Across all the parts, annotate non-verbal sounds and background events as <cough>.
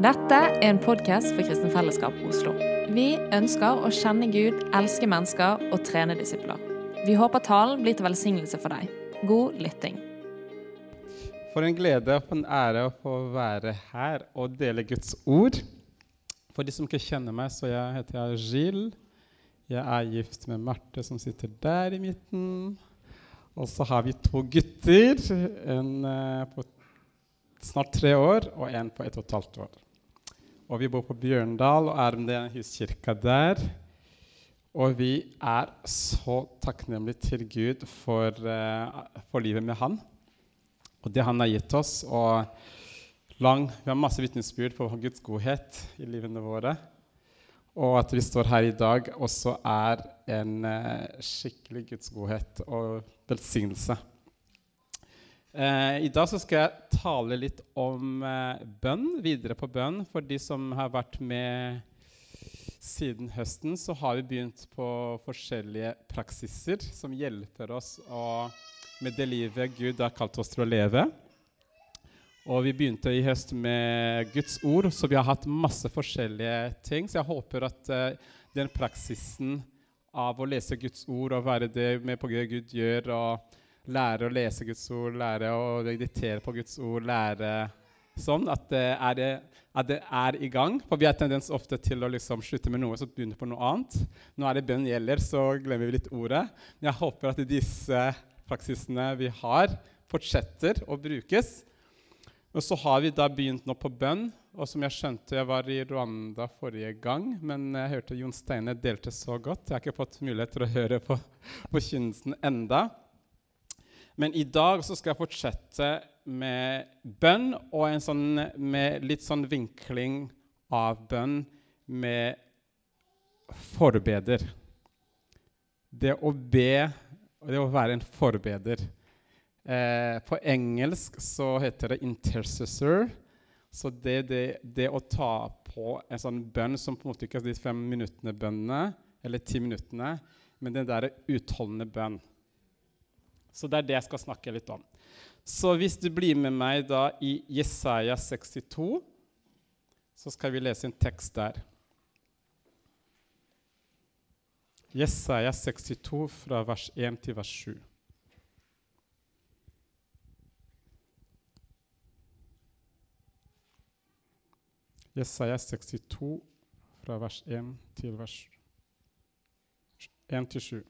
Dette er en podkast for Kristen Fellesskap Oslo. Vi ønsker å kjenne Gud, elske mennesker og trene disipler. Vi håper talen blir til velsignelse for deg. God lytting. For en glede og en ære å få være her og dele Guds ord. For de som ikke kjenner meg, så jeg heter jeg Gilles. Jeg er gift med Marte, som sitter der i midten. Og så har vi to gutter. En uh, på snart tre år og en på ett og et halvt år. Og vi bor på Bjørndal og er med i huskirka der. Og vi er så takknemlige til Gud for, uh, for, livet med Han og det Han har gitt oss. Og lang, vi har masse vitnesbyrd på Guds godhet i livene våre. Og at vi står her i dag, også er en uh, skikkelig Guds godhet og velsignelse. Eh, I dag så skal jeg tale litt om eh, bønn, videre på bønn. For de som har vært med siden høsten, så har vi begynt på forskjellige praksiser som hjelper oss å, med det livet Gud har kalt oss til å leve. Og vi begynte i høst med Guds ord, så vi har hatt masse forskjellige ting. Så jeg håper at eh, den praksisen av å lese Guds ord og være det med på det Gud gjør, og lære å lese Guds ord, lære å meditere på Guds ord, lære sånn at det er, at det er i gang. For vi har tendens ofte til å liksom slutte med noe og begynne på noe annet. Nå er det bønn gjelder, så glemmer vi litt ordet. Men jeg håper at disse praksisene vi har, fortsetter å brukes. Og så har vi da begynt nå på bønn. Og som jeg skjønte, jeg var i Rwanda forrige gang, men jeg hørte Jon Steine delte så godt. Jeg har ikke fått mulighet til å høre på forkynnelsen enda. Men i dag så skal jeg fortsette med bønn og en sånn, med litt sånn vinkling av bønn med forbeder. Det å be, det å være en forbeder. Eh, på engelsk så heter det 'intercessor'. Så det, det, det, å ta på en sånn bønn som på en måte ikke er de fem minuttene bønnene, eller ti minuttene, men den derre utholdende bønn. Så det er det jeg skal snakke litt om. Så hvis du blir med meg da i Jesaja 62, så skal vi lese en tekst der. Jesaja 62 fra vers 1 til vers 7. Jesaja 62 fra vers 1 til vers 1 til 7.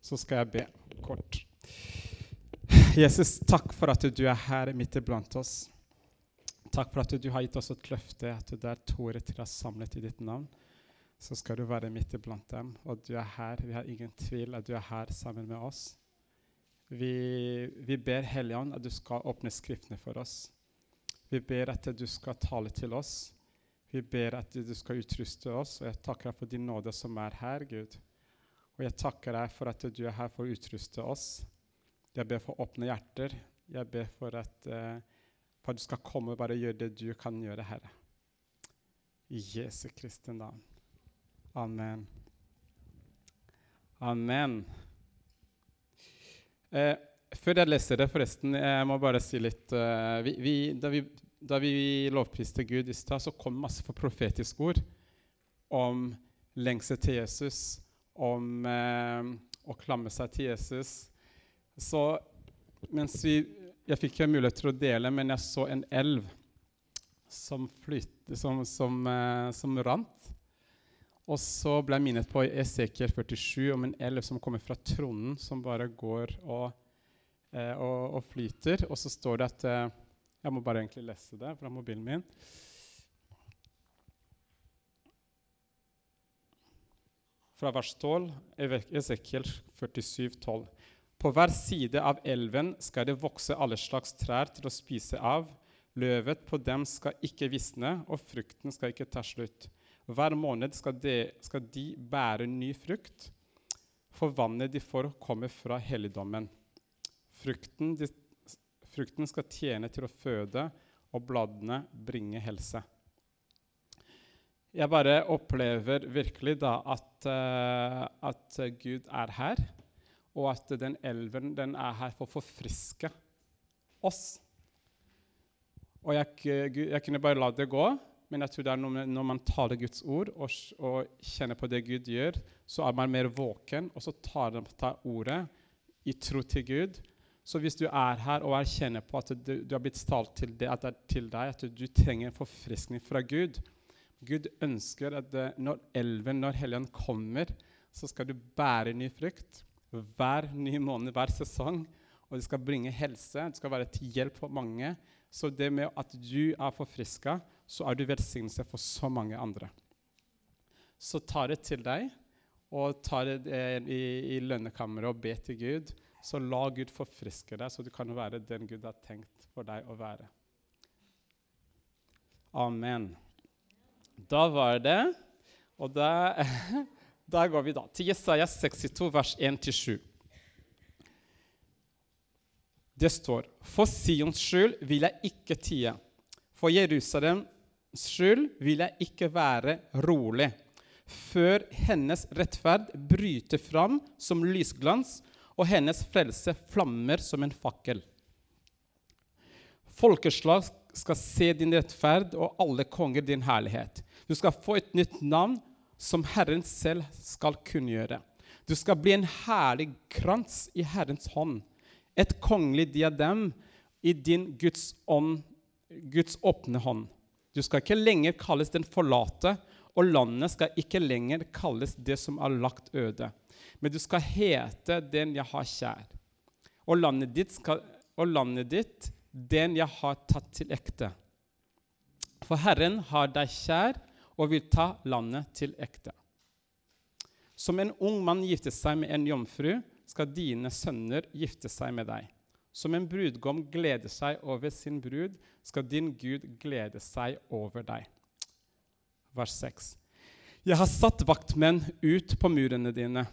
Så skal jeg be kort. Jesus, takk for at du er her midt iblant oss. Takk for at du har gitt oss et løfte, at du der tårer til er samlet i ditt navn, så skal du være midt iblant dem. Og du er her. Vi har ingen tvil at du er her sammen med oss. Vi, vi ber Helligånd at du skal åpne Skriftene for oss. Vi ber at du skal tale til oss. Vi ber at du skal utruste oss. Og jeg takker deg for din nåde som er her, Gud. Og jeg takker deg for at du er her for å utruste oss. Jeg ber for åpne hjerter. Jeg ber for at, uh, for at du skal komme og bare gjøre det du kan gjøre, Herre. I Jesu Kristi navn. Amen. Amen. Eh, før jeg leser det, forresten, jeg må bare si litt uh, vi, vi, da, vi, da, vi, lovpriste Gud i stad, så kom masse for profetiske ord om lengsel til Jesus, om å klamme seg til Jesus så mens vi Jeg fikk ikke mulighet til å dele, men jeg så en elv som, flytte, som, som, uh, som rant. Og så ble jeg minnet på Esekiel 47 om en elv som kommer fra tronen, som bare går og, uh, og, og flyter. Og så står det at uh, Jeg må bare egentlig lese det fra mobilen min. Fra vers 12, Esekiel 47, 12. På hver side av elven skal det vokse alle slags trær til å spise av. Løvet på dem skal ikke visne, og frukten skal ikke ta slutt. Hver måned skal de, skal de bære ny frukt, for vannet de får, kommer fra helligdommen. Frukten, de, frukten skal tjene til å føde, og bladene bringe helse. Jeg bare opplever virkelig da at, uh, at Gud er her og at den elven den er her for å forfriske oss. Og jeg, jeg kunne bare la det gå, men jeg tror det er noe med når man taler Guds ord og, og kjenner på det Gud gjør, så er man mer våken, og så tar man ordet i tro til Gud. Så hvis du er her og erkjenner på at du, du har blitt talt til, det, at det er til deg, at du trenger en forfriskning fra Gud Gud ønsker at det, når elven, når Helligånden kommer, så skal du bære ny frukt hver ny måned, hver sesong. Og det skal bringe helse, det skal være til hjelp for mange. Så det med at du er forfriska, så er du velsignelse for så mange andre. Så ta det til deg, og ta det eh, i, i lønnekammeret og be til Gud. Så la Gud forfriske deg, så du kan være den Gud har tenkt for deg å være. Amen. Da var det Og da, <laughs> da går vi da til Jesaja 62, vers 1-7. Det står For Sions skyld vil jeg ikke tie. For Jerusalems skyld vil jeg ikke være rolig. Før hennes rettferd bryter fram som lysglans, og hennes frelse flammer som en fakkel. Folkeslag skal se din rettferd, og alle konger din herlighet. Du skal få et nytt navn som Herren selv skal kunngjøre. Du skal bli en herlig krans i Herrens hånd, et kongelig diadem i din Guds, ånd, Guds åpne hånd. Du skal ikke lenger kalles den forlate, og landet skal ikke lenger kalles det som er lagt øde. Men du skal hete den jeg har kjær. Og landet ditt, skal, og landet ditt den jeg har tatt til ekte. For Herren har deg kjær og vil ta landet til ekte. Som en ung mann gifter seg med en jomfru, skal dine sønner gifte seg med deg. Som en brudgom gleder seg over sin brud, skal din Gud glede seg over deg. Vers 6. Jeg har satt vaktmenn ut på murene dine,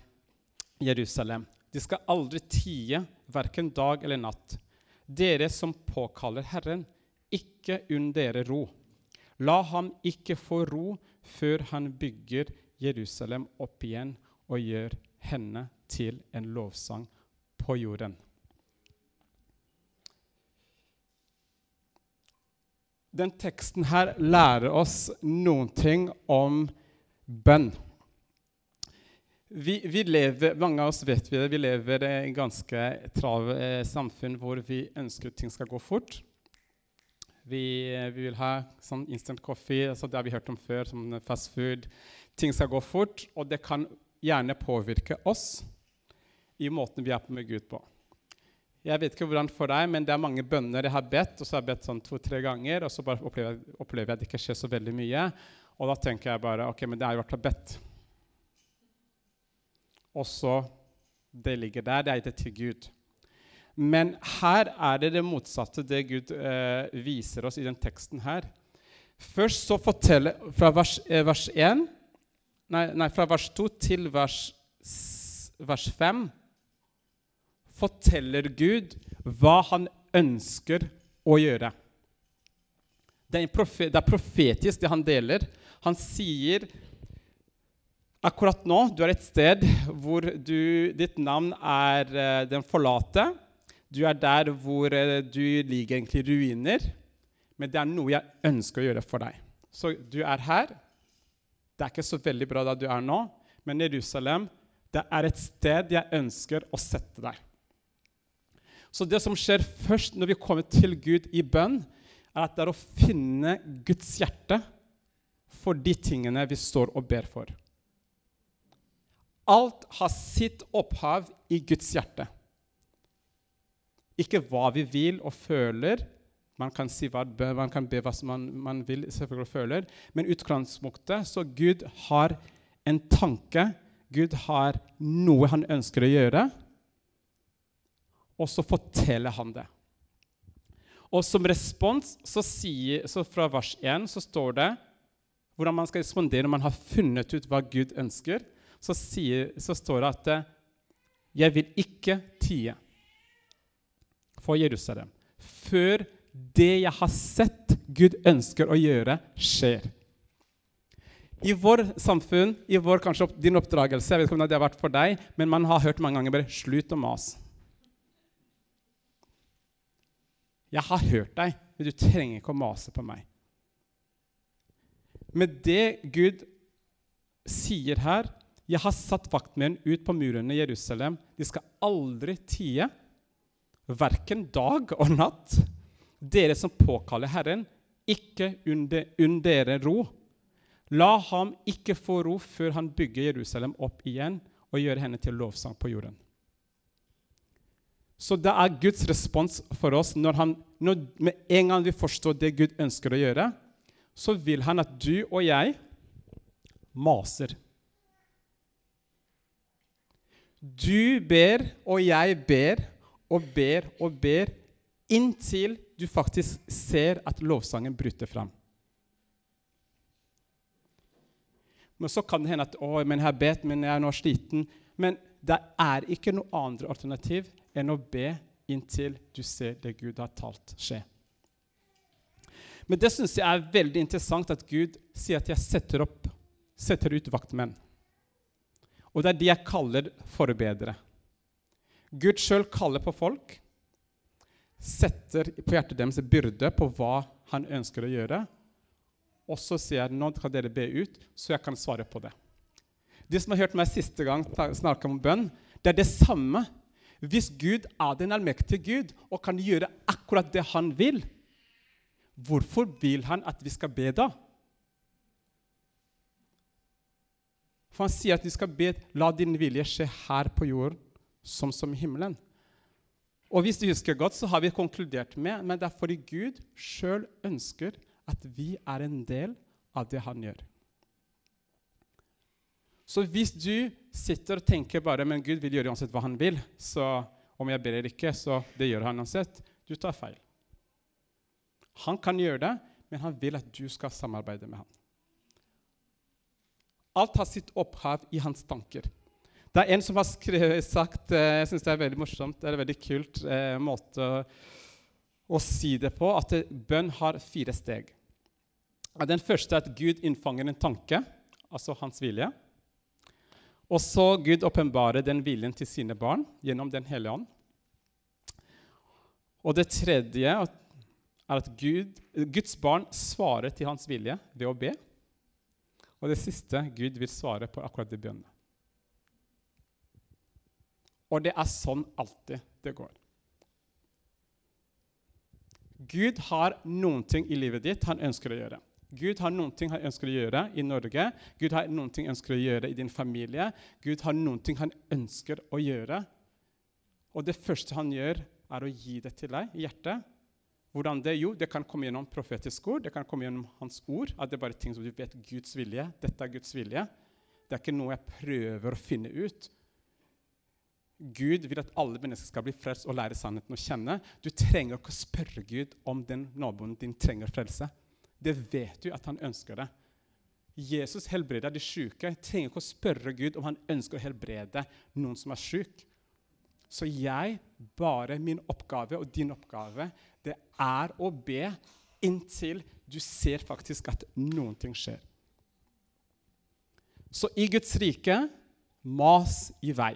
Jerusalem. De skal aldri tie, verken dag eller natt. Dere som påkaller Herren, ikke unn dere ro. La ham ikke få ro før han bygger Jerusalem opp igjen og gjør henne til en lovsang på jorden. Den teksten her lærer oss noen ting om bønn. Vi, vi lever, mange av oss vet vi det, vi lever i et ganske travelt eh, samfunn hvor vi ønsker at ting skal gå fort. Vi, eh, vi vil ha sånn instant coffee, altså det har vi hørt om før, som fast food. Ting skal gå fort, og det kan gjerne påvirke oss i måten vi er på med Gud på. Jeg vet ikke hvordan for deg, men det er mange bønner jeg har bedt, og så har jeg bedt sånn to-tre ganger, og så bare opplever, jeg- opplever jeg at det ikke skjer så veldig mye. Og da tenker jeg bare ok, men det er jo hvert fall bedt. Og så Det ligger der, det er gitt til Gud. Men her er det det motsatte det Gud eh, viser oss i den teksten her. Først så forteller fra vers, eh, vers 1 nei, nei, fra vers 2 til vers, vers 5 forteller Gud hva han ønsker å gjøre. Det er, profet, det er profetisk, det han deler. Han sier akkurat nå du er et sted hvor du, ditt navn er eh, den forlate. Du er der hvor eh, du ligger egentlig ruiner. Men det er noe jeg ønsker å gjøre for deg. Så du er her. Det er ikke så veldig bra der du er nå, men Jerusalem det er et sted jeg ønsker å sette deg. Så det som skjer først når vi kommer til Gud i bønn, er at det er å finne Guds hjerte for de tingene vi står og ber for. Alt har sitt opphav i Guds hjerte. Ikke hva vi vil og føler. Man kan, si hva, man kan be hva man, man vil selvfølgelig og føler, men utgangspunktet så Gud har en tanke. Gud har noe han ønsker å gjøre, og så forteller han det. Og som respons så, sier, så fra vers 1 så står det hvordan man skal respondere når man har funnet ut hva Gud ønsker. Så, sier, så står det at 'Jeg vil ikke tie for Jerusalem før det jeg har sett Gud ønsker å gjøre, skjer'. I vår samfunn, i vår kanskje din oppdragelse, jeg vet ikke om det har vært for deg, men man har hørt mange ganger bare 'slutt å mase'. Jeg har hørt deg. men du trenger ikke å mase på meg. Med det Gud sier her Jeg har satt vaktmenn ut på murene i Jerusalem. De skal aldri tie, verken dag og natt. Dere som påkaller Herren, ikke unn dere ro. La ham ikke få ro før han bygger Jerusalem opp igjen og gjør henne til lovsang på jorden. Så det er Guds respons for oss når, han, når med en gang vi forstår det Gud ønsker å gjøre, så vil han at du og jeg maser. Du ber, og jeg ber og ber og ber inntil du faktisk ser at lovsangen bryter fram. Men så kan det hende at å, men jeg har bedt, men jeg er nå sliten. Men det er ikke noe andre alternativ enn å be inntil du ser det Gud har talt, skje. Men det syns jeg er veldig interessant at Gud sier at jeg setter, opp, setter ut vaktmenn. Og det er de jeg kaller forbedere. Gud sjøl kaller på folk, setter på hjertet deres byrde på hva han ønsker å gjøre, og så sier jeg nå kan dere be ut, så jeg kan svare på det. De som har hørt meg siste gang snakke om bønn, det er det samme. Hvis Gud er den allmektige Gud og kan gjøre akkurat det han vil, hvorfor vil han at vi skal be da? For han sier at vi skal be la din vilje skje her på jorden som som himmelen. Og hvis du husker godt, så har vi konkludert med men det er fordi Gud sjøl ønsker at vi er en del av det han gjør. Så hvis du sitter og tenker bare men Gud vil gjøre uansett hva han vil, så om jeg ber eller ikke, så det gjør han uansett, du tar feil. Han kan gjøre det, men han vil at du skal samarbeide med ham. Alt har sitt opphav i hans tanker. Det er en som har sagt eh, jeg synes det er veldig morsomt, det er en veldig kult eh, måte å, å, si det på, at bønn har fire steg. Den første er at Gud innfanger en tanke, altså hans vilje. Og så Gud åpenbarer den viljen til sine barn gjennom Den hellige ånd. Og det tredje er at Gud, Guds barn svarer til hans vilje ved å be. Og det siste Gud vil svare på akkurat de bønnene. Og det er sånn alltid det går. Gud har noen ting i livet ditt han ønsker å gjøre. Gud har noen ting han ønsker å gjøre i Norge. Gud har noen ting han ønsker å gjøre i din familie. Gud har noen ting han ønsker å gjøre. Og det første han gjør, er å gi det til deg i hjertet. Hvordan det? Jo, det kan komme gjennom profetisk ord, det kan komme gjennom hans ord. At det er bare ting som du vet Guds vilje. Dette er Guds vilje. Det er ikke noe jeg prøver å finne ut. Gud vil at alle mennesker skal bli frelst og lære sannheten å kjenne. Du trenger ikke å spørre Gud om den naboen din trenger frelse. Det vet du at han ønsker det. Jesus helbreder de syke. Trenger ikke å spørre Gud om han ønsker å helbrede noen som er syk. Så jeg, bare min oppgave og din oppgave, det er å be inntil du ser faktisk at noen ting skjer. Så i Guds rike mas i vei.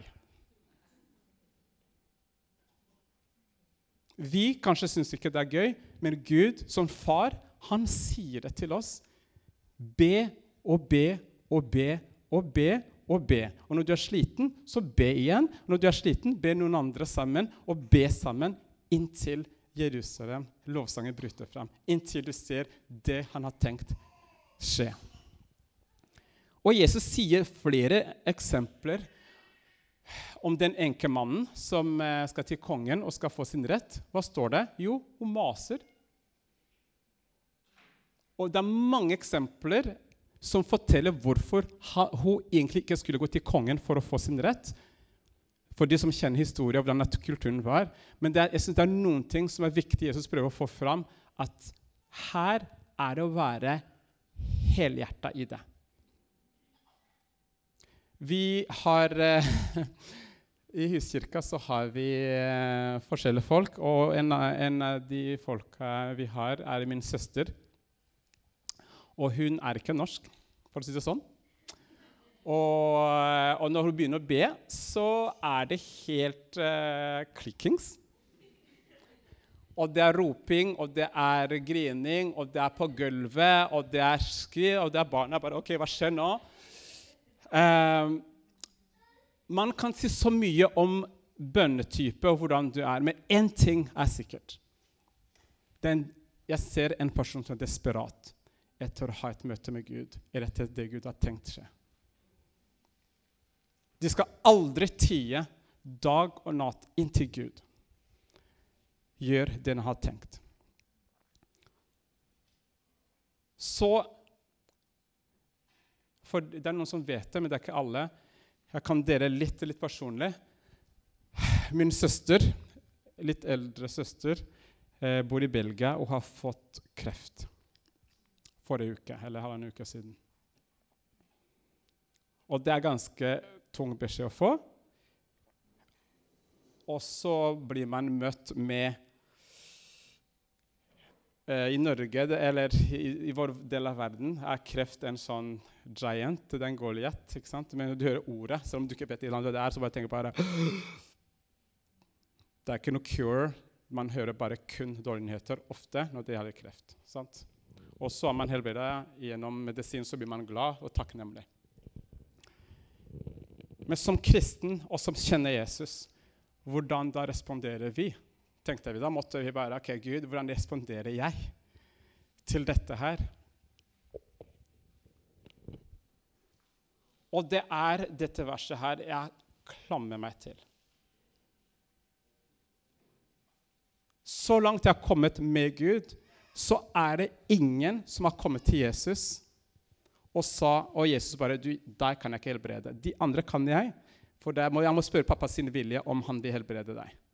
Vi kanskje syns ikke det er gøy, men Gud som far han sier det til oss. Be og be og be og be og be. Og når du er sliten, så be igjen. Når du er sliten, be noen andre sammen, og be sammen inntil Jerusalem, lovsangen bryter fram. Inntil du ser det han har tenkt skje. Og Jesus sier flere eksempler om den enkemannen som eh, skal til kongen og skal få sin rett. Hva står det? Jo, hun maser og det er mange eksempler som forteller hvorfor hun egentlig ikke skulle gå til kongen for å få sin rett. For de som kjenner historien og hvordan kulturen var. Men er, jeg synes det er noen ting som er viktig Jesus prøver å få fram. At her er det å være helhjerta i det. Vi har eh, <laughs> I huskirka så har vi eh, forskjellige folk, og en, en av de folka vi har, er min søster. Og hun er ikke norsk, for å si det sånn. Og, og når hun begynner å be, så er det helt uh, klikkings. og det er roping, og det er grining, og det er på gulvet, og det er skri, og det er barna bare OK, hva skjer nå? Um, man kan si så mye om bønnetype og hvordan du er, men én ting er sikkert. Den, jeg ser en person som er desperat etter å ha et møte med Gud, eller etter det Gud har tenkt seg. De skal aldri tie dag og natt inntil Gud. Gjør det han har tenkt. Så For det er noen som vet det, men det er ikke alle. Jeg kan dele litt, litt personlig. Min søster, litt eldre søster, eh, bor i Belgia og har fått kreft forrige uke, eller halvannen uke siden. Og det er ganske tung beskjed å få. Og så blir man møtt med I Norge, eller i, i, vår del av verden, er kreft en sånn giant. Det er en Goliat. ikke sant? Men når du hører ordet, selv om du ikke vet hva det er, så bare tenker bare <gasps> Det er ikke noe cure. Man hører bare kun dårlige nyheter ofte når det gjelder kreft. sant? Og så er man helbredet gjennom medisin, så blir man glad og takknemlig. Men som kristen og som kjenner Jesus, hvordan da responderer vi? Tenkte vi. Da måtte vi bare OK, Gud, hvordan responderer jeg til dette her? Og det er dette verset her jeg klammer meg til. Så langt jeg har kommet med Gud, så er det ingen som har kommet til Jesus og sa Og Jesus bare du, 'Deg kan jeg ikke helbrede.' De andre kan jeg, for må, jeg må spørre pappa sin vilje om han vil helbrede deg.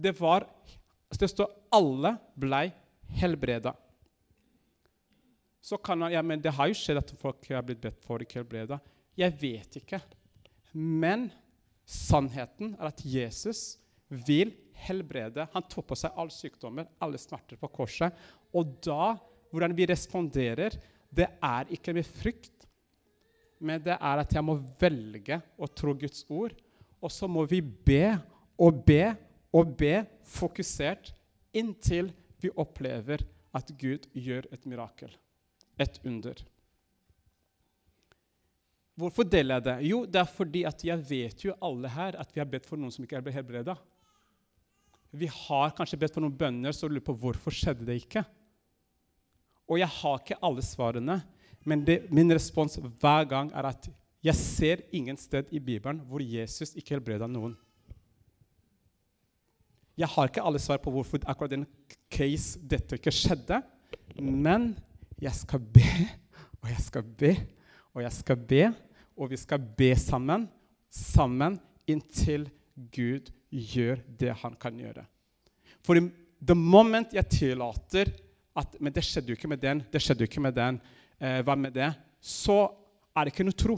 Det var Det står alle blei helbreda. Så kan han, ja, men Det har jo skjedd at folk har blitt bedt for ikke helbreda. Jeg vet ikke. Men sannheten er at Jesus vil helbrede. Han tok på seg alle sykdommer, alle smerter på korset. Og da hvordan vi responderer, det er ikke med frykt, men det er at jeg må velge å tro Guds ord. Og så må vi be og be og be fokusert inntil vi opplever at Gud gjør et mirakel, et under. Hvorfor deler jeg det? Jo, det er fordi at jeg vet jo alle her at vi har bedt for noen som ikke er helbreda. Vi har kanskje bedt for noen bønner så lurer på hvorfor skjedde det ikke. Og jeg har ikke alle svarene, men det, min respons hver gang er at jeg ser ingen sted i Bibelen hvor Jesus ikke helbreda noen. Jeg har ikke alle svar på hvorfor akkurat den case dette ikke skjedde, men jeg skal be, og jeg skal be, og jeg skal be, og vi skal be sammen, sammen inntil Gud gjør det han kan gjøre. For the moment jeg tillater at Men det skjedde jo ikke med den, det skjedde jo ikke med den. Eh, hva med det? Så er det ikke noe tro.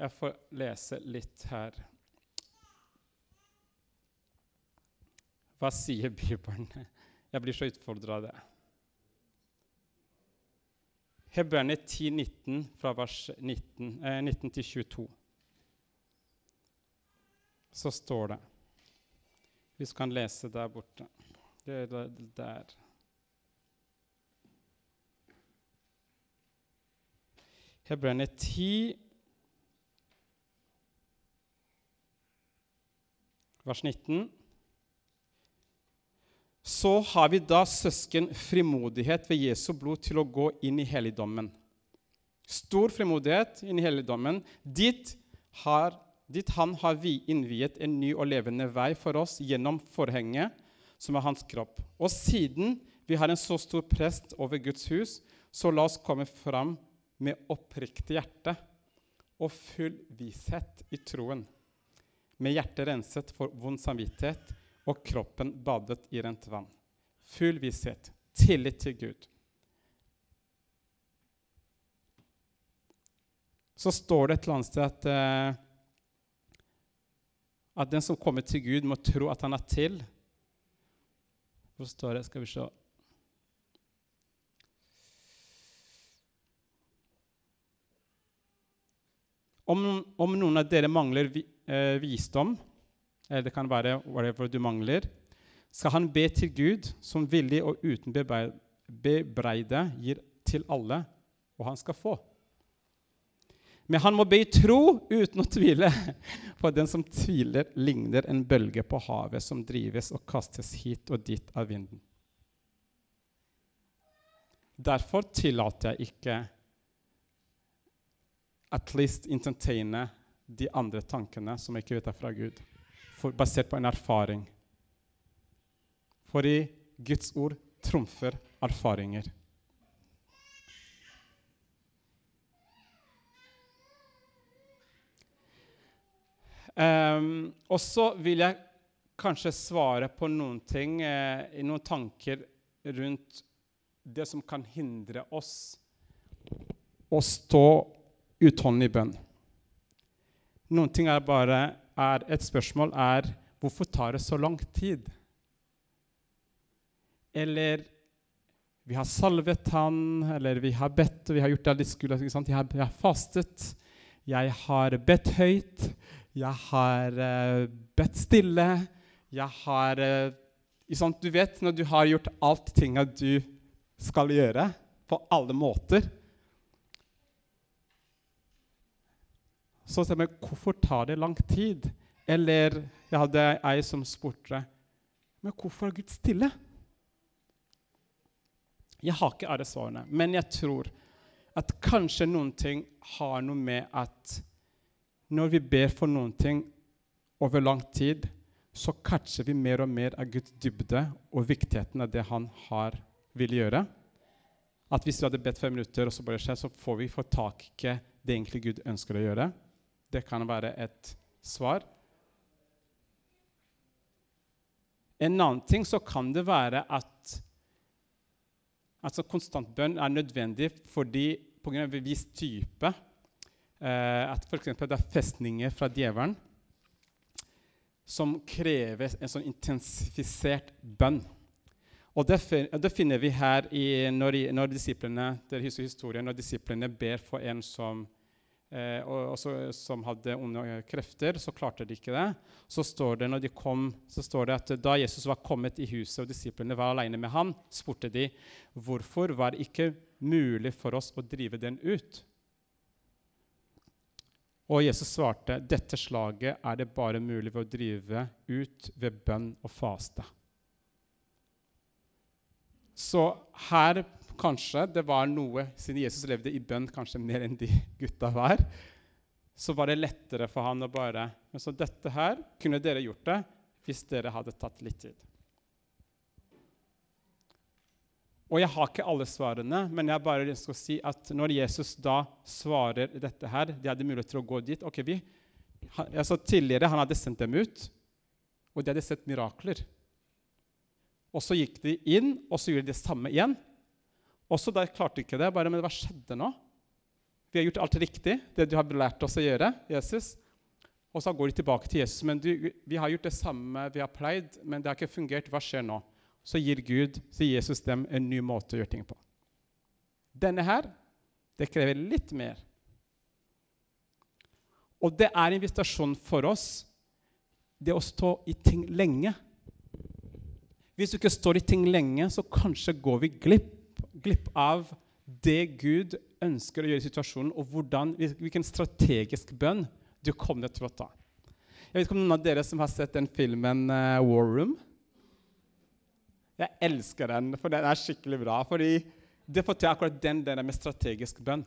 Jeg får lese litt her. Hva sier Bibelen? Jeg blir så utfordra av det. Hebreerne 10, 19, fra vers 19, eh, 19 til 22. Så står det vi kan lese der borte. Det er der. Hebreerne 10, vers 19. Så har vi da søsken frimodighet ved Jesu blod til å gå inn i helligdommen. Stor frimodighet inn i helligdommen. Dit har Dit han har vi innviet en ny og levende vei for oss gjennom forhenget, som er hans kropp. Og siden vi har en så stor prest over Guds hus, så la oss komme fram med oppriktig hjerte og full vishet i troen, med hjertet renset for vond samvittighet og kroppen badet i rent vann. Full visshet, tillit til Gud. Så står det et eller annet sted at eh, at den som kommer til Gud, må tro at han er til. Hvor står det? Skal vi se Om, om noen av dere mangler vi, eh, visdom, eller det kan være whatever du mangler, skal han be til Gud, som villig og uten bebreide gir til alle, og han skal få. Men han må be i tro uten å tvile. <laughs> For den som tviler, ligner en bølge på havet som drives og kastes hit og dit av vinden. Derfor tillater jeg ikke at least entertaine de andre tankene som jeg ikke vet er fra Gud, for, basert på en erfaring. Fordi Guds ord trumfer erfaringer. Um, og så vil jeg kanskje svare på noen ting, eh, noen tanker rundt det som kan hindre oss å stå utholdende i bønn. Noen ting er bare er Et spørsmål er hvorfor tar det så lang tid? Eller vi har salvet han, eller vi har bedt, og vi har gjort det de skulle, jeg, har, jeg har fastet, jeg har bedt høyt, jeg har uh, bedt stille, jeg har uh, Du vet når du har gjort alt tinga du skal gjøre, på alle måter. Så sier jeg hvorfor tar det lang tid? Eller jeg hadde ei som spurte men hvorfor er Gud stille? Jeg har ikke alle svarene, men jeg tror at kanskje noen ting har noe med at når vi ber for noen ting over lang tid, så catcher vi mer og mer av Guds dybde og viktigheten av det han har vil gjøre. At hvis vi hadde bedt fem minutter, og så bare skjer, så får vi få tak i det egentlig Gud ønsker å gjøre. Det kan være et svar. En annen ting så kan det være at altså konstant bønn er nødvendig fordi pga. en viss type eh, At f.eks. det er festninger fra djevelen som krever en sånn intensifisert bønn. Og det, finner vi her i, når, når disiplene dere husker historien, når disiplene ber for en som, eh, og, også, som hadde onde krefter, så klarte de ikke det. Så står det, når de kom, så står det at da Jesus var kommet i huset og disiplene var alene med ham, spurte de hvorfor var det ikke mulig for oss å drive den ut. Og Jesus svarte dette slaget er det bare mulig ved å drive ut ved bønn og faste. Så her kanskje det var noe Siden Jesus levde i bønn kanskje mer enn de gutta var, så var det lettere for han å bare Men så dette her kunne dere gjort det hvis dere hadde tatt litt tid. Og jeg har ikke alle svarene, men jeg bare skal si at når Jesus da svarer dette her De hadde mulighet til å gå dit. ok, vi, altså Tidligere han hadde sendt dem ut, og de hadde sett mirakler. Og så gikk de inn, og så gjorde de det samme igjen. Og så der klarte ikke det. bare, Men hva skjedde nå? Vi har gjort alt riktig, det du har lært oss å gjøre. Jesus. Og så går de tilbake til Jesus. Men du, vi har gjort det samme vi har pleid, men det har ikke fungert. Hva skjer nå? Så gir Gud, så gir Jesus dem en ny måte å gjøre ting på. Denne her, det krever litt mer. Og det er invitasjon for oss, det å stå i ting lenge. Hvis du ikke står i ting lenge, så kanskje går vi glipp, glipp av det Gud ønsker å gjøre i situasjonen, og hvordan, hvilken strategisk bønn du kommer til å ta. Jeg vet ikke om noen av dere som har sett den filmen uh, War Room? Jeg elsker den, for den er skikkelig bra. fordi det får til akkurat den der med strategisk bønn.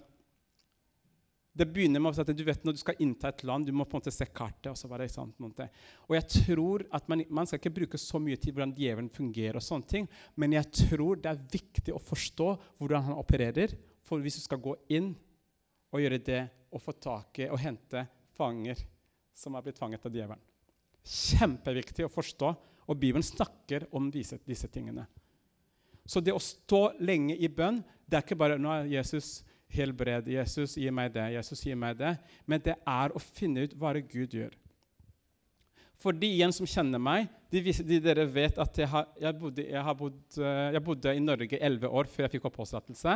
Det begynner med at du vet Når du skal innta et land, du må på en måte se kartet. Og så var det sånn, og jeg tror at man, man, skal ikke bruke så mye tid hvordan djevelen fungerer, og sånne ting, men jeg tror det er viktig å forstå hvordan han opererer. For hvis du skal gå inn og gjøre det og få tak i og hente fanger som er blitt fanget av djevelen Kjempeviktig å forstå. Og Bibelen snakker om disse, disse tingene. Så det å stå lenge i bønn, det er ikke bare nå er Jesus helbred. Jesus, gi meg det. Jesus, gi meg det. Men det er å finne ut hva det Gud gjør. For de igjen som kjenner meg, de, de dere vet at jeg, har, jeg, bodde, jeg, har bodd, eh, jeg bodde, i Norge elleve år før jeg fikk oppholdstillatelse.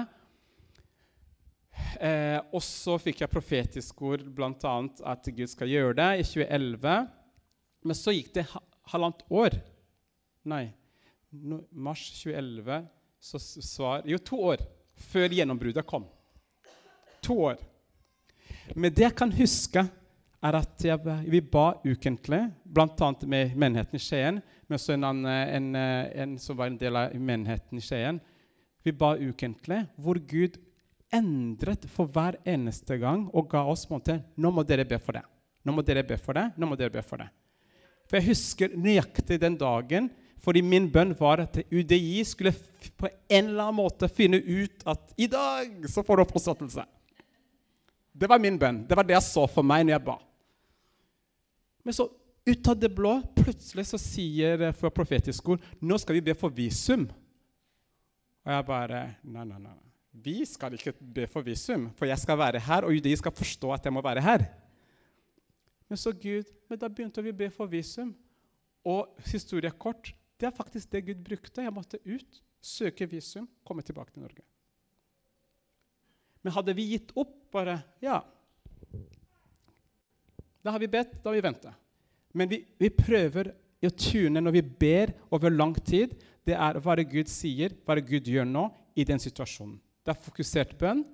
Eh, og så fikk jeg profetisk ord, bl.a. at Gud skal gjøre det i 2011. Men så gikk det ha halvannet år. Nei, no, mars 2011 så svar Jo, to år før gjennombruddet kom. To år. Men det jeg kan huske, er at jeg, vi ba ukentlig, bl.a. med menigheten i Skien, men også en, en, en, som var en del av menigheten i Skien. Vi ba ukentlig, hvor Gud endret for hver eneste gang og ga oss måte, Nå må dere be for det. Nå må dere be for det. Nå må dere be for det. For Jeg husker nøyaktig den dagen, fordi min bønn var at UDI skulle på en eller annen måte finne ut at i dag så får du oppholdstillatelse. Det var min bønn. Det var det jeg så for meg når jeg ba. Men så ut av det blå plutselig så sier fra profetisk nå skal vi be for visum. Og jeg bare Nei, nei, nei. Vi skal ikke be for visum, for jeg skal være her, og UDI skal forstå at jeg må være her. Men så Gud, men da begynte vi å be for visum. Og historie kort, det er faktisk det Gud brukte. Jeg måtte ut, søke visum, komme tilbake til Norge. Men hadde vi gitt opp bare Ja. Da har vi bedt, da har vi venta. Men vi, vi, prøver å tune når vi ber over lang tid. Det er hva det Gud sier, hva det Gud gjør nå i den situasjonen. Det er fokusert bønn.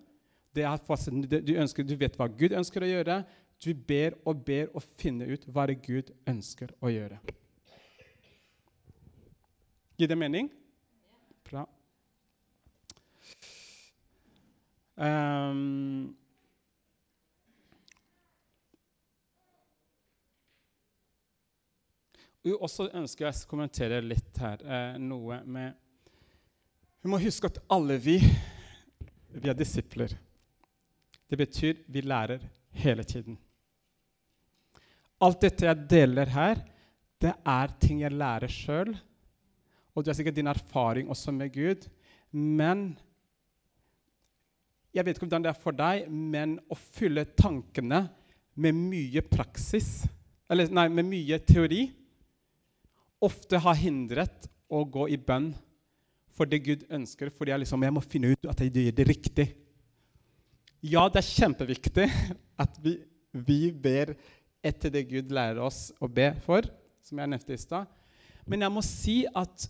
Det er du, ønsker, du vet hva Gud ønsker å gjøre. Du ber og ber og finner ut hva det Gud ønsker å gjøre. Gir det mening? Bra. Um, også ønsker jeg å kommentere litt her eh, noe med Vi må huske at alle vi, vi er disipler. Det betyr vi lærer hele tiden. Alt dette jeg deler her, det er ting jeg lærer sjøl. Og det er sikkert din erfaring også med Gud. Men jeg vet ikke hvordan det er for deg, men å fylle tankene med mye praksis, eller nei, med mye teori, ofte har hindret å gå i bønn for det Gud ønsker, fordi jeg, liksom, jeg må finne ut at jeg gjør det riktig. Ja, det er kjempeviktig at vi, vi ber etter det Gud lærer oss å be for, som jeg nevnte i stad. Men jeg må si at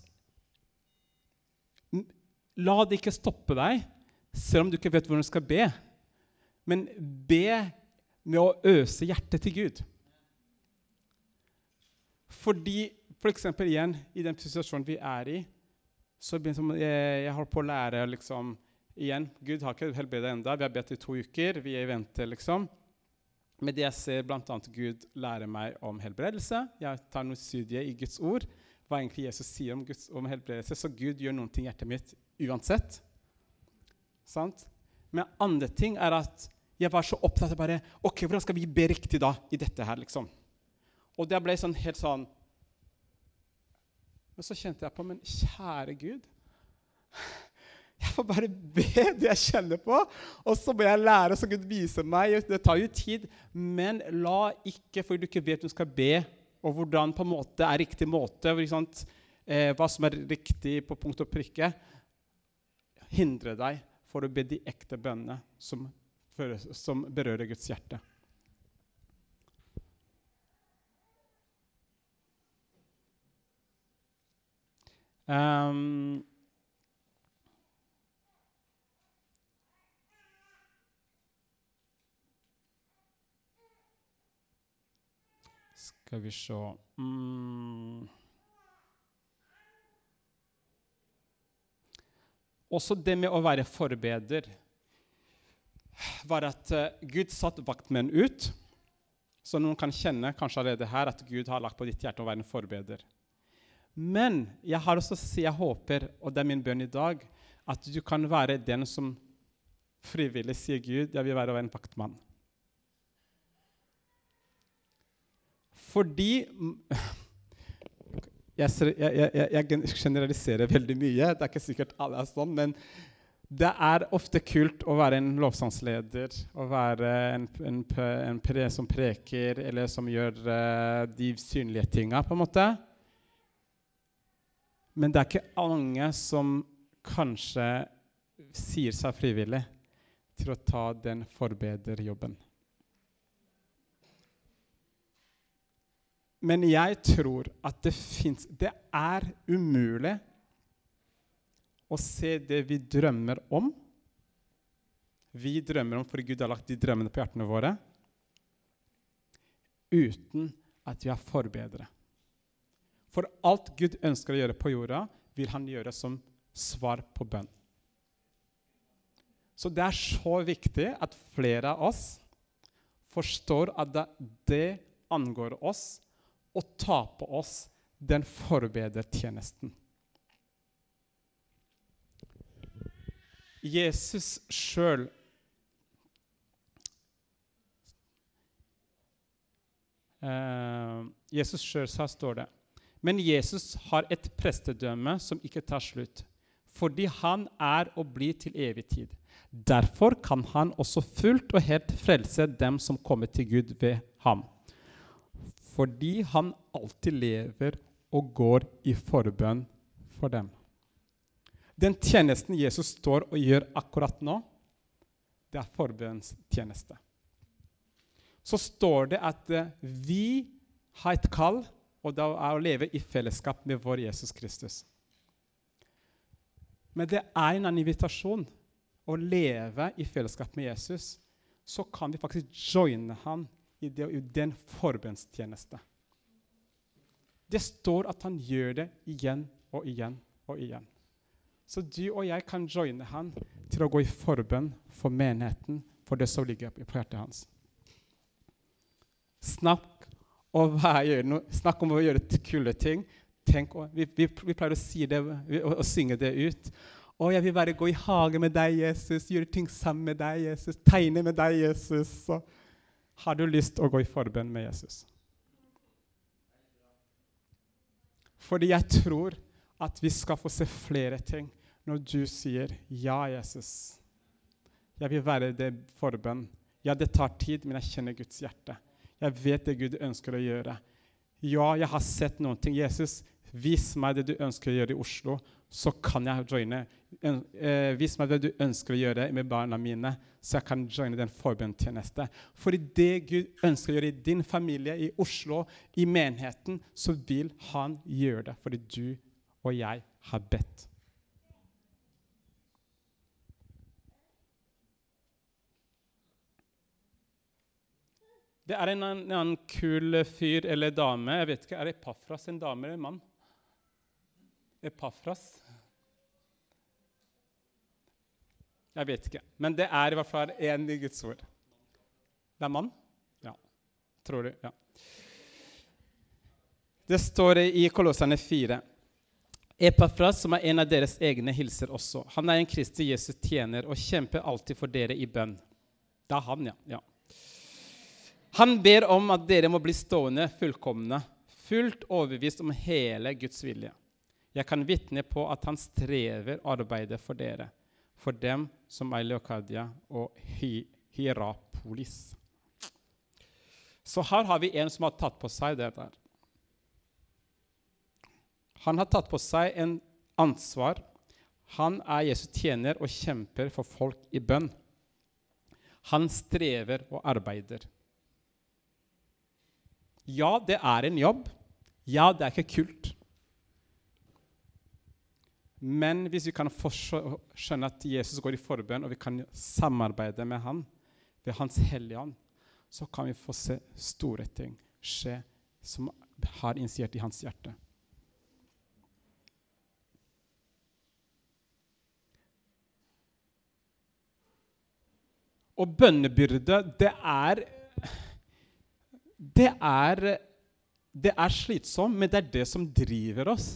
la det ikke stoppe deg selv om du ikke vet hvordan du skal be. Men be med å øse hjertet til Gud. Fordi f.eks. For igjen, i den situasjonen vi er i, så jeg, jeg holder på å lære liksom, igjen, Gud har ikke helbredet enda. Vi har bedt i to uker. Vi er i vente, liksom. Men det jeg ser bl.a. Gud lære meg om helbredelse. Jeg tar noe studie i Guds ord. Hva egentlig Jesus sier om, Guds, om helbredelse. Så Gud gjør noen ting i hjertet mitt uansett. Sant? Men andre ting er at jeg var så opptatt av bare Ok, hvordan skal vi be riktig da i dette her, liksom? Og det ble sånn helt sånn Men så kjente jeg på Men kjære Gud Jeg får bare be det jeg kjenner på, og så må jeg lære, så Gud viser meg. Det tar jo tid. Men la ikke, fordi du ikke vet du skal be, og hvordan på en måte er riktig måte, eh, hva som er riktig på punkt og prikke, hindre deg for å be de ekte bønnene som, som berører Guds hjerte. Um, skal vi se mm. Også det med å være forbeder var at uh, Gud satte vaktmenn ut. Så noen kan kjenne kanskje allerede her at Gud har lagt på ditt hjerte å være en forbeder. Men jeg har også jeg håper, og det er min bønn i dag, at du kan være den som frivillig sier Gud, jeg vil være en vaktmann. Fordi jeg, jeg, jeg, generaliserer veldig mye. Det er ikke sikkert alle er sånn. Men det er ofte kult å være en lovsangsleder, å være en, en, en pre, som preker, eller som gjør uh, de synlige tinga, på en måte. Men det er ikke mange som kanskje sier seg frivillig. til å ta den forbederjobben. Men jeg tror at det fins Det er umulig å se det vi drømmer om. Vi drømmer om fordi Gud har lagt de drømmene på hjertene våre, uten at vi er forbedret. For alt Gud ønsker å gjøre på jorda, vil han gjøre som svar på bønn. Så det er så viktig at flere av oss forstår at det angår oss å ta på oss den forbedertjenesten. Jesus sjøl eh, Jesus sjøl sa, står det Men Jesus har et prestedømme som ikke tar slutt, fordi han er og blir til evig tid. Derfor kan han også fullt og helt frelse dem som kommer til Gud ved ham. Fordi han alltid lever og går i forbønn for dem. Den tjenesten Jesus står og gjør akkurat nå, det er forbønnstjeneste. Så står det at uh, vi har et kall, og det er å leve i fellesskap med vår Jesus Kristus. Men det er en invitasjon å leve i fellesskap med Jesus. Så kan vi faktisk joine han i, det, i den forbønnstjeneste. Det står at han gjør det igjen og igjen og igjen. Så du og jeg kan joine han til å gå i forbønn for menigheten, for det som ligger på hjertet hans. Snakk om, snakk om å gjøre kule ting. Tenk, vi, vi, vi, pleier å si det og, synge det ut. Å, jeg vil bare gå i hage med deg, Jesus, gjøre ting sammen med deg, Jesus, tegne med deg, Jesus. Så har du lyst til å gå i forbønn med Jesus? Fordi jeg tror at vi skal få se flere ting når du sier 'Ja, Jesus'. Jeg vil være det forbønn. Ja, det tar tid, men jeg kjenner Guds hjerte. Jeg vet det Gud ønsker å gjøre. Ja, jeg har sett noen ting. Jesus, vis meg det du ønsker å gjøre i Oslo, så kan jeg joine. vis meg det du ønsker å gjøre med barna mine, så jeg kan joine den forbønnstjenesten. For i det Gud ønsker å gjøre i din familie, i Oslo, i menigheten, så vil han gjøre det fordi du og jeg har bedt. Det er en, en, en kul fyr eller dame jeg vet ikke, Er Epafras en dame eller en mann? Epafras? Jeg vet ikke. Men det er i hvert fall én i Guds ord. Det er mann? Ja. Tror du? Ja. Det står i Kolosserne 4. Epafras, som er en av deres egne, hilser også. Han er en Kristi Jesus tjener og kjemper alltid for dere i bønn. Det er han, ja. ja. Han ber om at dere må bli stående fullkomne, fullt overbevist om hele Guds vilje. Jeg kan vitne på at han strever arbeidet for dere, for dem som er i Leokadia og Hierapolis. Så her har vi en som har tatt på seg det der. Han har tatt på seg en ansvar. Han er Jesu tjener og kjemper for folk i bønn. Han strever og arbeider. Ja, det er en jobb. Ja, det er ikke kult. Men hvis vi kan skjønne at Jesus går i forbønn, og vi kan samarbeide med han ved Hans Hellige Ånd, så kan vi få se store ting skje som har initiert i hans hjerte. Og bønnebyrde, det er Det er, er slitsomt, men det er det som driver oss.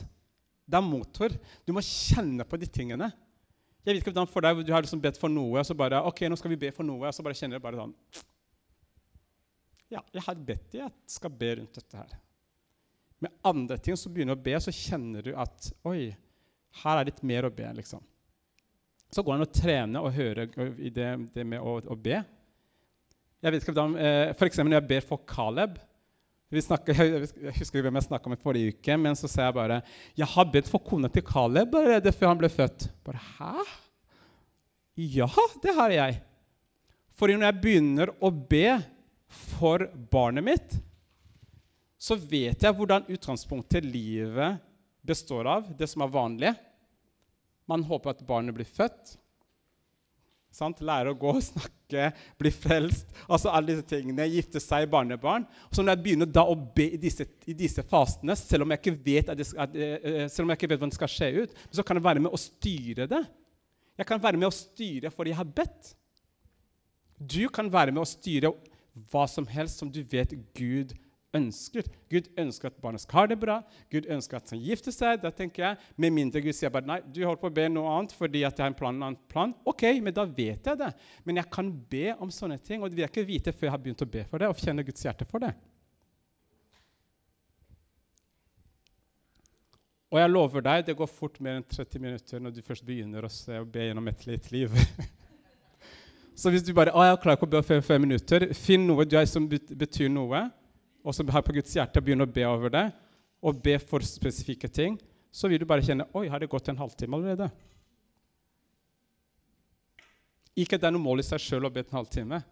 Det er motor. Du må kjenne på de tingene. Jeg vet ikke hvordan for deg, Du har liksom bedt for noe, og så bare ok, nå skal vi be for noe, og så bare kjenner du bare sånn Ja, jeg har bedt jeg skal be rundt dette her. Med andre ting så begynner å be, så kjenner du at Oi, her er litt mer å be. liksom. Så går det an å trene og høre i det, det med å, å, be. Jeg vet ikke om, eh, for eksempel når jeg ber for Caleb snakker, <laughs> Jeg husker hvem jeg snakka med forrige uke, men så sa jeg bare Jeg har bedt for kona til Caleb allerede før han ble født. Bare, Hæ? Ja, det har jeg. For når jeg begynner å be for barnet mitt, så vet jeg hvordan utgangspunktet livet består av, det som er vanlig. Man håper at barnet blir født. Sant? Lære å gå, <laughs> snakke, bli frelst. altså alle disse tingene, Gifte seg, barnebarn. Så når jeg begynner da å be i disse, i disse fasene, selv om, jeg ikke vet at det, at, uh, selv om jeg ikke vet hvordan det skal skje ut, så kan jeg være med å styre det. Jeg kan være med å styre fordi jeg har bedt. Du kan være med å styre hva som helst som du vet Gud ønsker. Gud ønsker at barnet skal ha det bra. Gud ønsker at han gifter seg. da tenker jeg, Med mindre Gud sier bare nei, du holder på å be noe annet fordi at jeg har en plan, en annen plan. Ok, men da vet jeg det. Men jeg kan be om sånne ting, og det vil jeg ikke vite før jeg har begynt å be for det og kjenne Guds hjerte for det. Og jeg lover deg, det går fort mer enn 30 minutter når du først begynner å se og be gjennom et litt liv. <laughs> Så hvis du bare å, jeg klarer ikke å be fem, fem minutter, finn noe du har som betyr noe, og som har på Guds hjerte, og begynner å be over det, og be for spesifikke ting, så vil du bare kjenne Oi, har det gått en halvtime allerede? Ikke det er noe mål i seg sjøl å be en halvtime,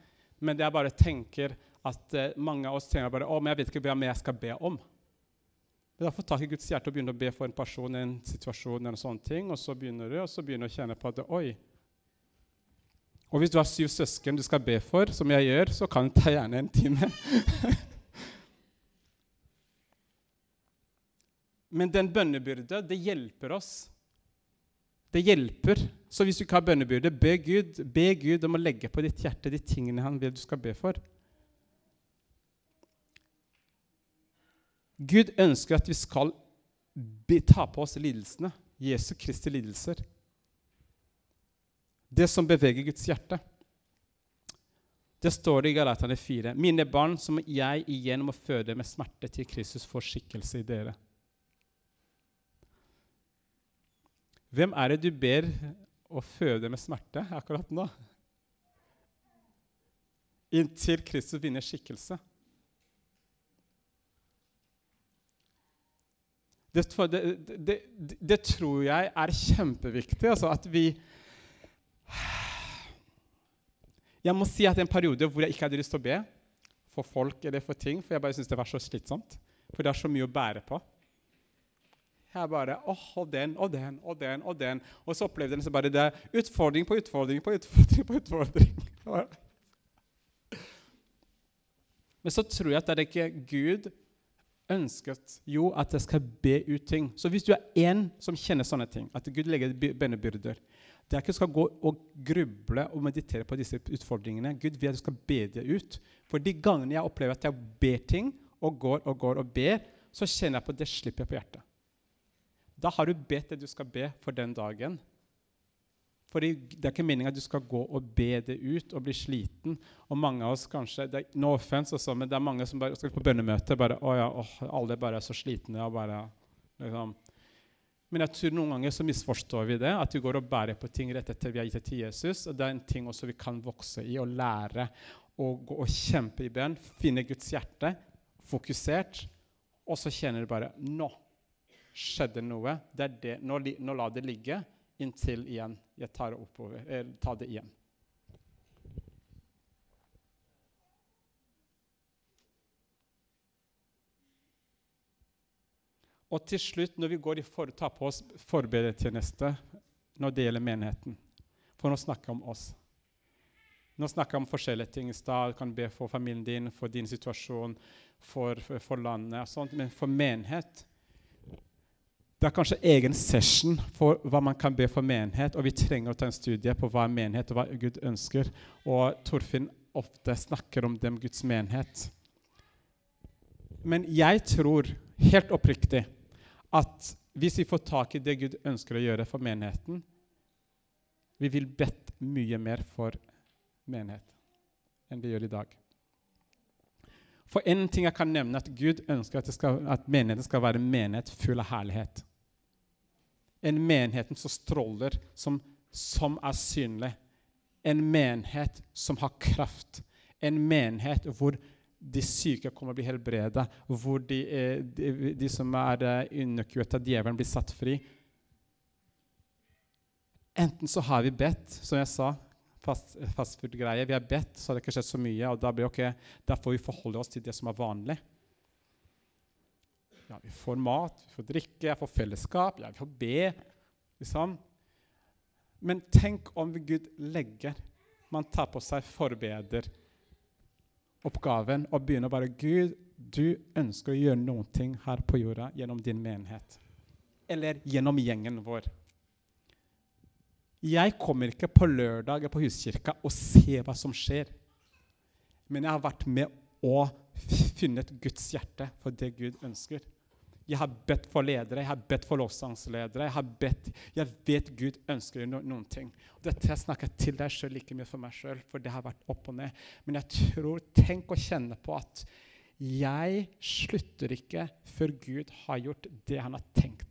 men det jeg bare tenker at uh, mange av oss tenker bare å, men jeg vet ikke hva jeg skal be om. Men da får tak i Guds hjerte og begynne å be for en person, en situasjon, eller sånne ting, og så begynner du og så begynner du å kjenne på at oi. Og hvis du har syv søsken du skal be for, som jeg gjør, så kan det ta gjerne en time. <laughs> Men den bønnebyrde, det hjelper oss. Det hjelper. Så hvis du ikke har bønnebyrde, be Gud, be Gud om å legge på ditt hjerte de tingene han vil du skal be for. Gud ønsker at vi skal ta på oss lidelsene. Jesu Kristi lidelser. Det som beveger Guds hjerte. Det står det i Galatane 4.: Mine barn, som jeg igjen må føde med smerte til Kristus får skikkelse i dere. Hvem er det du ber å føde med smerte akkurat nå? Inntil Kristus vinner skikkelse. Det, det, det, det, tror jeg er kjempeviktig. Altså at vi Jeg må si at en periode hvor jeg ikke hadde lyst til å be for folk eller for ting, for jeg bare syntes det var så slitsomt. For det er så mye å bære på. Jeg bare åh, og den og den og den. Og den. Og så opplevde jeg bare det utfordring på utfordring på utfordring. på utfordring. <laughs> Men så tror jeg at det er ikke Gud ønsket jo at jeg skal be ut ting. Så hvis du er en som kjenner sånne ting, at Gud legger bønnebyrder Det er ikke du skal gå og gruble og meditere på disse utfordringene. Gud vil at du skal be det ut. For de gangene jeg opplever at jeg ber ting og går og går og ber, så kjenner jeg på det slipper jeg på hjertet. Da har du bedt det du skal be for den dagen. For Det er ikke meningen at du skal gå og be det ut og bli sliten. Og mange av oss kanskje, det er, no offense også, men det er mange som bare skal på bønnemøte bare, å ja, åh, alle bare er så slitne. og bare, liksom. Men jeg tror noen ganger så misforstår vi det, at vi går og bærer på ting rett etter vi har gitt det til Jesus. og Det er en ting også vi kan vokse i og lære å gå og kjempe i bønn. Finne Guds hjerte, fokusert, og så kjenner du bare Nå skjedde noe. Det det. Nå, nå la det ligge inntil igjen jeg tar oppover, eh, tar det igjen. Og til slutt, når vi går i for, tar på oss forberedelsestjeneste når det gjelder menigheten For nå snakker jeg om oss. Nå snakker jeg om forskjellige ting. I stad kan be for familien din, for din situasjon, for, for, for landet. og sånt, Men for menighet det er kanskje egen session for hva man kan be for menighet, og vi trenger å ta en studie på hva er menighet, og hva Gud ønsker. Og Torfinn ofte snakker om dem Guds menighet. Men jeg tror helt oppriktig at hvis vi får tak i det Gud ønsker å gjøre for menigheten, vi vil bedt mye mer for menighet enn vi gjør i dag. For en ting jeg kan nevne, at Gud ønsker at, skal, at menigheten skal være en menighet full av herlighet. En menighet som stråler, som, som er synlig. En menighet som har kraft. En menighet hvor de syke kommer til å bli helbredet, hvor de, de, de som er eh, underkuet av djevelen, blir satt fri. Enten så har vi bedt, som jeg sa, fast, fastfood-greie. Vi har bedt, så har det ikke skjedd så mye. og da, blir, okay, da får vi forholde oss til det som er vanlig. Ja, vi får mat, vi får drikke, jeg får fellesskap, ja, vi får be. Liksom. Men tenk om Gud legger Man tar på seg forbederoppgaven og begynner bare Gud, du ønsker å gjøre ting her på jorda gjennom din menighet. Eller gjennom gjengen vår. Jeg kommer ikke på lørdag på huskirka og ser hva som skjer. Men jeg har vært med og funnet Guds hjerte for det Gud ønsker. Jeg har bedt for ledere, jeg har bedt for lovsangsledere. Jeg har bedt, jeg vet Gud ønsker no noen ting. Og dette jeg snakker til deg sjøl like mye for meg sjøl, for det har vært opp og ned. Men jeg tror, tenk å kjenne på at jeg slutter ikke før Gud har gjort det han har tenkt.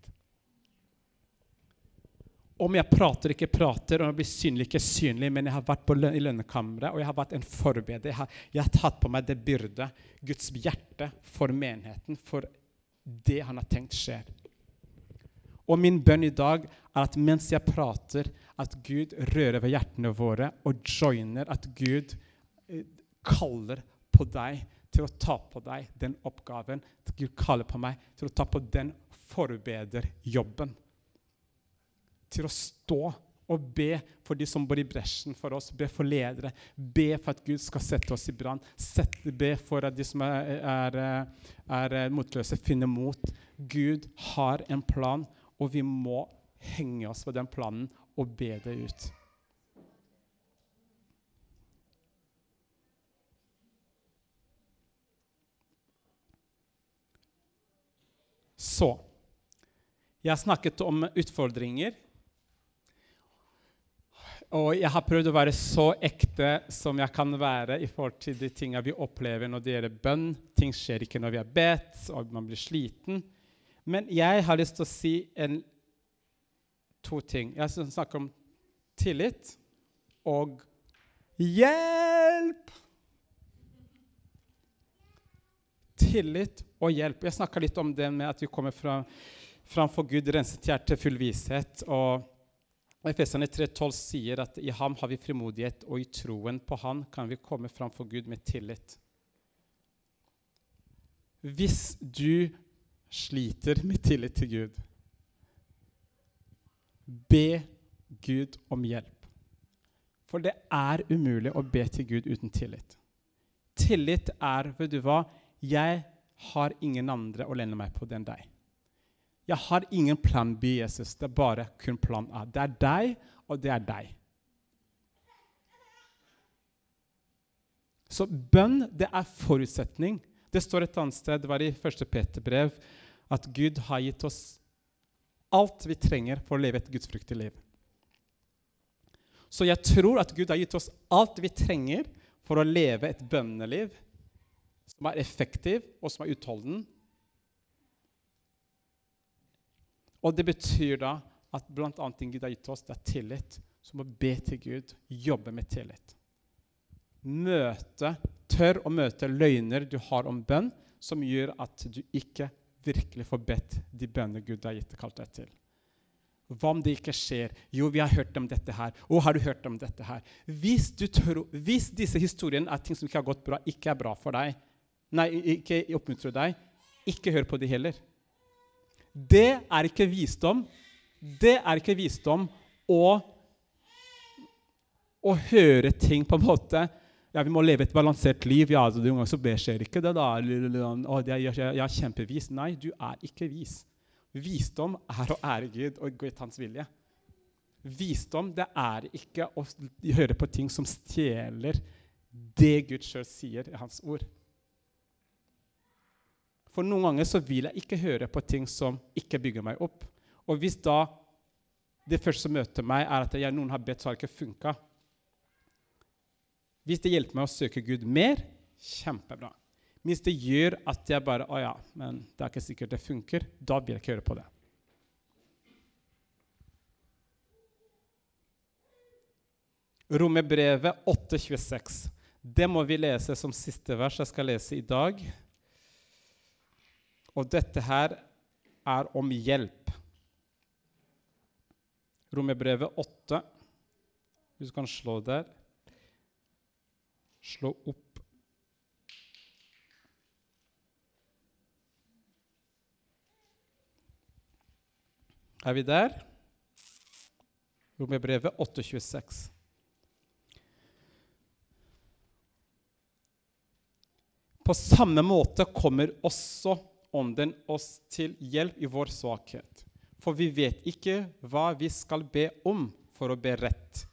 Om jeg prater ikke prater, og jeg blir synlig ikke synlig, men jeg har vært løn, i lønnekammeret og jeg har vært en forbereder. Jeg har, jeg har tatt på meg det byrdet, Guds hjerte, for menigheten, for det han har tenkt skjer. Og min bønn i dag er at mens jeg prater, at Gud rører ved hjertene våre og joiner, at Gud eh, kaller på deg til å ta på deg den oppgaven. At Gud kaller på meg til å ta på den forbederjobben. Til å stå og be for de som bor i bresjen for oss, be for ledere. Be for at Gud skal sette oss i brann. Be for at de som er, er, er, motløse, finner mot. Gud har en plan, og vi må henge oss på den planen og be det ut. Så Jeg snakket om utfordringer. Og jeg har prøvd å være så ekte som jeg kan være i forhold til de tingene vi opplever når det gjelder bønn. Ting skjer ikke når vi har bedt, og man blir sliten. Men jeg har lyst til å si en, to ting. Jeg skal snakke om tillit og hjelp. Tillit og hjelp. Jeg snakka litt om det med at vi kommer fra, framfor Gud renset hjerte, full vishet. og og Efeserne 3,12 sier at i ham har vi frimodighet, og i troen på han kan vi komme fram for Gud med tillit. Hvis du sliter med tillit til Gud, be Gud om hjelp. For det er umulig å be til Gud uten tillit. Tillit er, vet du hva, jeg har ingen andre å lene meg på enn deg. Jeg har ingen plan B, Jesus. Det er bare kun plan A. Det er deg, og det er deg. Så bønn, det er forutsetning. Det står et annet sted, det var i 1. Peter-brev, at Gud har gitt oss alt vi trenger for å leve et gudsfryktig liv. Så jeg tror at Gud har gitt oss alt vi trenger for å leve et bønneliv som er effektiv og som er utholden, Og det betyr da at bl.a. ting Gud har gitt oss, det er tillit. Så må be til Gud, jobbe med tillit. Møte, Tør å møte løgner du har om bønn, som gjør at du ikke virkelig får bedt de bønner Gud har gitt og kalt deg til. Hva om det ikke skjer? Jo, vi har hørt om dette her. Å, har du hørt om dette her? Hvis, tør, hvis disse historiene er ting som ikke har gått bra, ikke er bra for deg, nei, ikke oppmuntrer deg, ikke hør på de heller. Det er ikke visdom. Det er ikke visdom å, å høre ting på en måte ja, Vi må leve et balansert liv. Ja, altså, Noen ganger så skjer ikke det. da. Å, jeg, jeg, er kjempevis. Nei, du er ikke vis. Visdom er å ære Gud og gå etter hans vilje. Visdom det er ikke å høre på ting som stjeler det Gud sjøl sier i hans ord. For noen ganger så vil jeg ikke høre på ting som ikke bygger meg opp. Og hvis da det første som møter meg, er at jeg, noen har bedt, så har det ikke funka Hvis det hjelper meg å søke Gud mer, kjempebra. Hvis det gjør at jeg bare Å ja, men det er ikke sikkert det funker. Da vil jeg ikke høre på det. Romerbrevet 8,26. Det må vi lese som siste vers jeg skal lese i dag. Og dette her er om hjelp. Romerbrevet 8, hvis du kan slå der. slå opp Er vi der? Romerbrevet 8,26. På samme måte kommer også Ånden oss til hjelp i vår svakhet. For vi vet ikke hva vi skal be om for å be rett.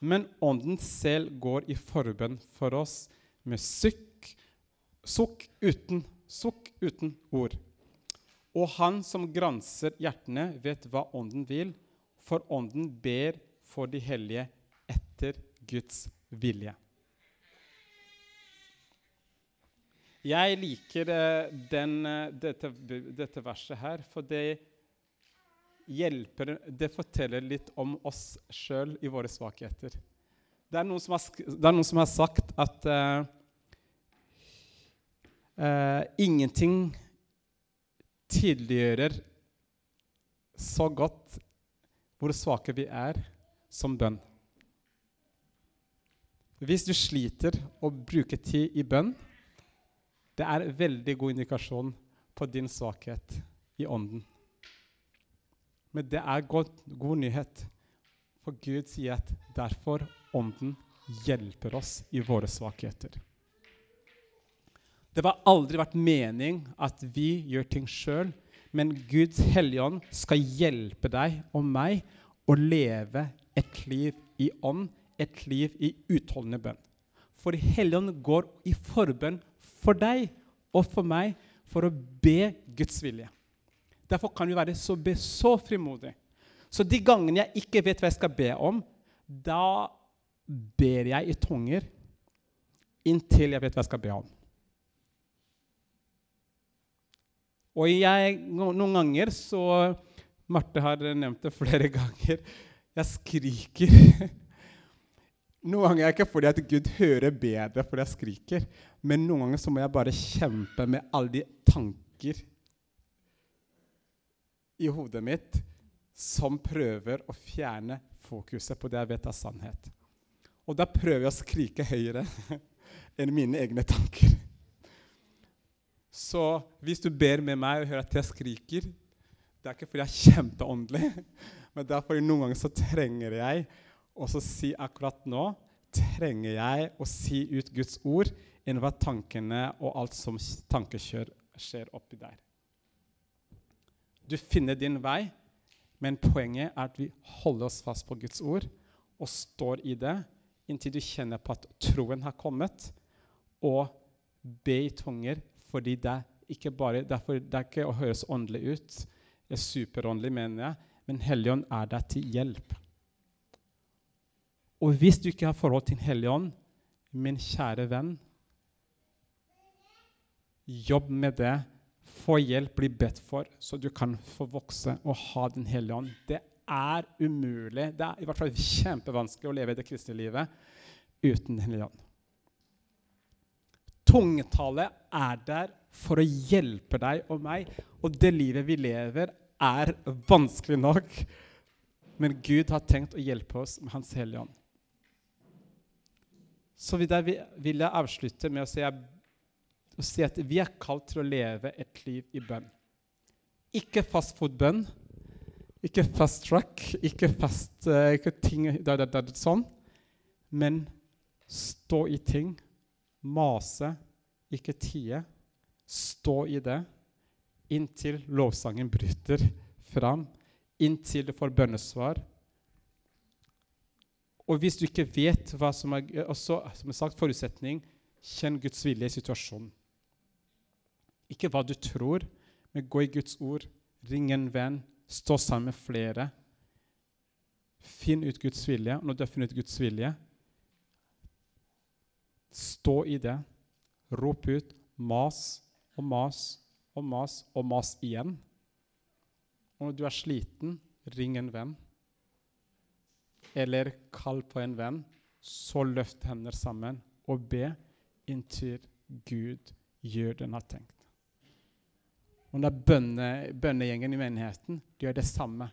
Men Ånden selv går i forbønn for oss med sukk, sukk uten, sukk uten ord. Og han som granser hjertene, vet hva Ånden vil, for Ånden ber for de hellige etter Guds vilje. Jeg liker eh, den, eh, dette, dette, verset her, for det hjelper Det forteller litt om oss sjøl i våre svakheter. Det er noen som har, noen som har sagt at uh, uh, ingenting tydeliggjører så godt hvor svake vi er, som bønn. Hvis du sliter å bruke tid i bønn, det er veldig god indikasjon på din svakhet i ånden. Men det er god, god nyhet, for Gud sier at derfor ånden hjelper oss i våre svakheter. Det har aldri vært mening at vi gjør ting sjøl, men Guds hellige ånd skal hjelpe deg og meg å leve et liv i ånd, et liv i utholdende bønn. For Helligånd går i forbønn for deg og for meg for å be Guds vilje. Derfor kan vi være så, be så frimodige. Så de gangene jeg ikke vet hva jeg skal be om, da ber jeg i tunger inntil jeg vet hva jeg skal be om. Og jeg, noen ganger så Marte har nevnt det flere <laughs> ganger. Jeg skriker Noen ganger er det ikke fordi at Gud hører bedre fordi jeg skriker, men noen ganger så må jeg bare kjempe med alle de tanker i hodet mitt som prøver å fjerne fokuset på det jeg vet er sannhet. Og da prøver jeg å skrike høyere <laughs> enn mine egne tanker. Så hvis du ber med meg og hører at jeg skriker, det er ikke fordi jeg er kjempeåndelig, <laughs> men det er fordi noen ganger så trenger jeg og så si akkurat nå trenger jeg å si ut Guds ord enn hva tankene og alt som tankekjør skjer oppi der. Du finner din vei, men poenget er at vi holder oss fast på Guds ord og står i det inntil du kjenner på at troen har kommet, og be i tunger fordi det ikke bare det er ikke å høres åndelig ut. det er superåndelig, mener jeg, men Helligånd er der til hjelp. Og hvis du ikke har forhold til Den hellige ånd, min kjære venn, jobb med det. Få hjelp, bli bedt for, så du kan få vokse og ha Den hellige ånd. Det er umulig, det er i hvert fall kjempevanskelig å leve det kristne livet uten Den hellige ånd. Tungetallet er der for å hjelpe deg og meg, og det livet vi lever, er vanskelig nok. Men Gud har tenkt å hjelpe oss med Hans Hellige Ånd. Så vil jeg avslutte med å si, å si, at vi er kalt til å leve et liv i bønn. Ikke fastfood-bønn, ikke fast track, ikke fast uh, ikke ting da, da, da, sånn. Men stå i ting. Mase, ikke tie. Stå i det inntil lovsangen bryter fram, inntil du får bønnesvar og hvis du ikke vet hva som er også, som er sagt, forutsetning, kjenn Guds vilje i situasjonen. Ikke hva du tror, men gå i Guds ord. Ring en venn. Stå sammen med flere. Finn ut Guds vilje. Når du har funnet ut Guds vilje, stå i det. Rop ut. Mas og mas og mas og mas igjen. Og når du er sliten, ring en venn eller kall på en venn, så løft hender sammen og be inntil Gud gjør det han har tenkt. Og da bønne, bønnegjengen i menigheten de gjør det samme.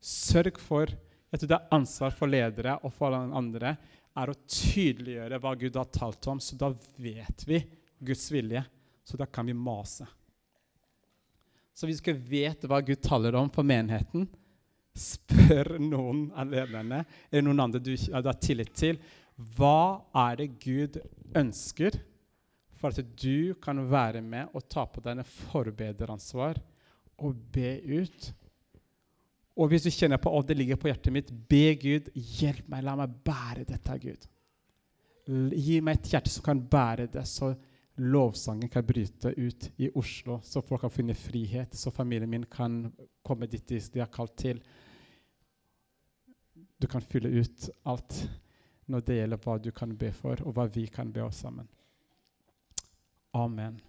Sørg for Jeg tror det er ansvar for ledere og for alle andre er å tydeliggjøre hva Gud har talt om, så da vet vi Guds vilje. Så da kan vi mase. Så hvis ikke vet hva Gud taler om for menigheten, spør noen av lederne eller noen andre du har tillit til, hva er det Gud ønsker for at du kan være med og ta på deg en forbederansvar og be ut? Og hvis du kjenner på at det ligger på hjertet mitt, be Gud, hjelp meg, la meg bære dette, Gud. Gi meg et hjerte som kan bære det, så lovsangen kan bryte ut i Oslo, så folk kan finne frihet, så familien min kan komme dit de har kalt til. Du kan fylle ut alt når det gjelder hva du kan be for, og hva vi kan be oss sammen. Amen.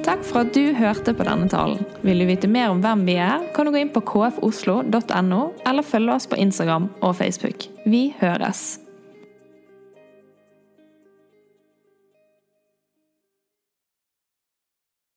Takk for at du hørte på denne talen. Vil du vite mer om hvem vi er, kan du gå inn på kfoslo.no, eller følge oss på Instagram og Facebook. Vi høres!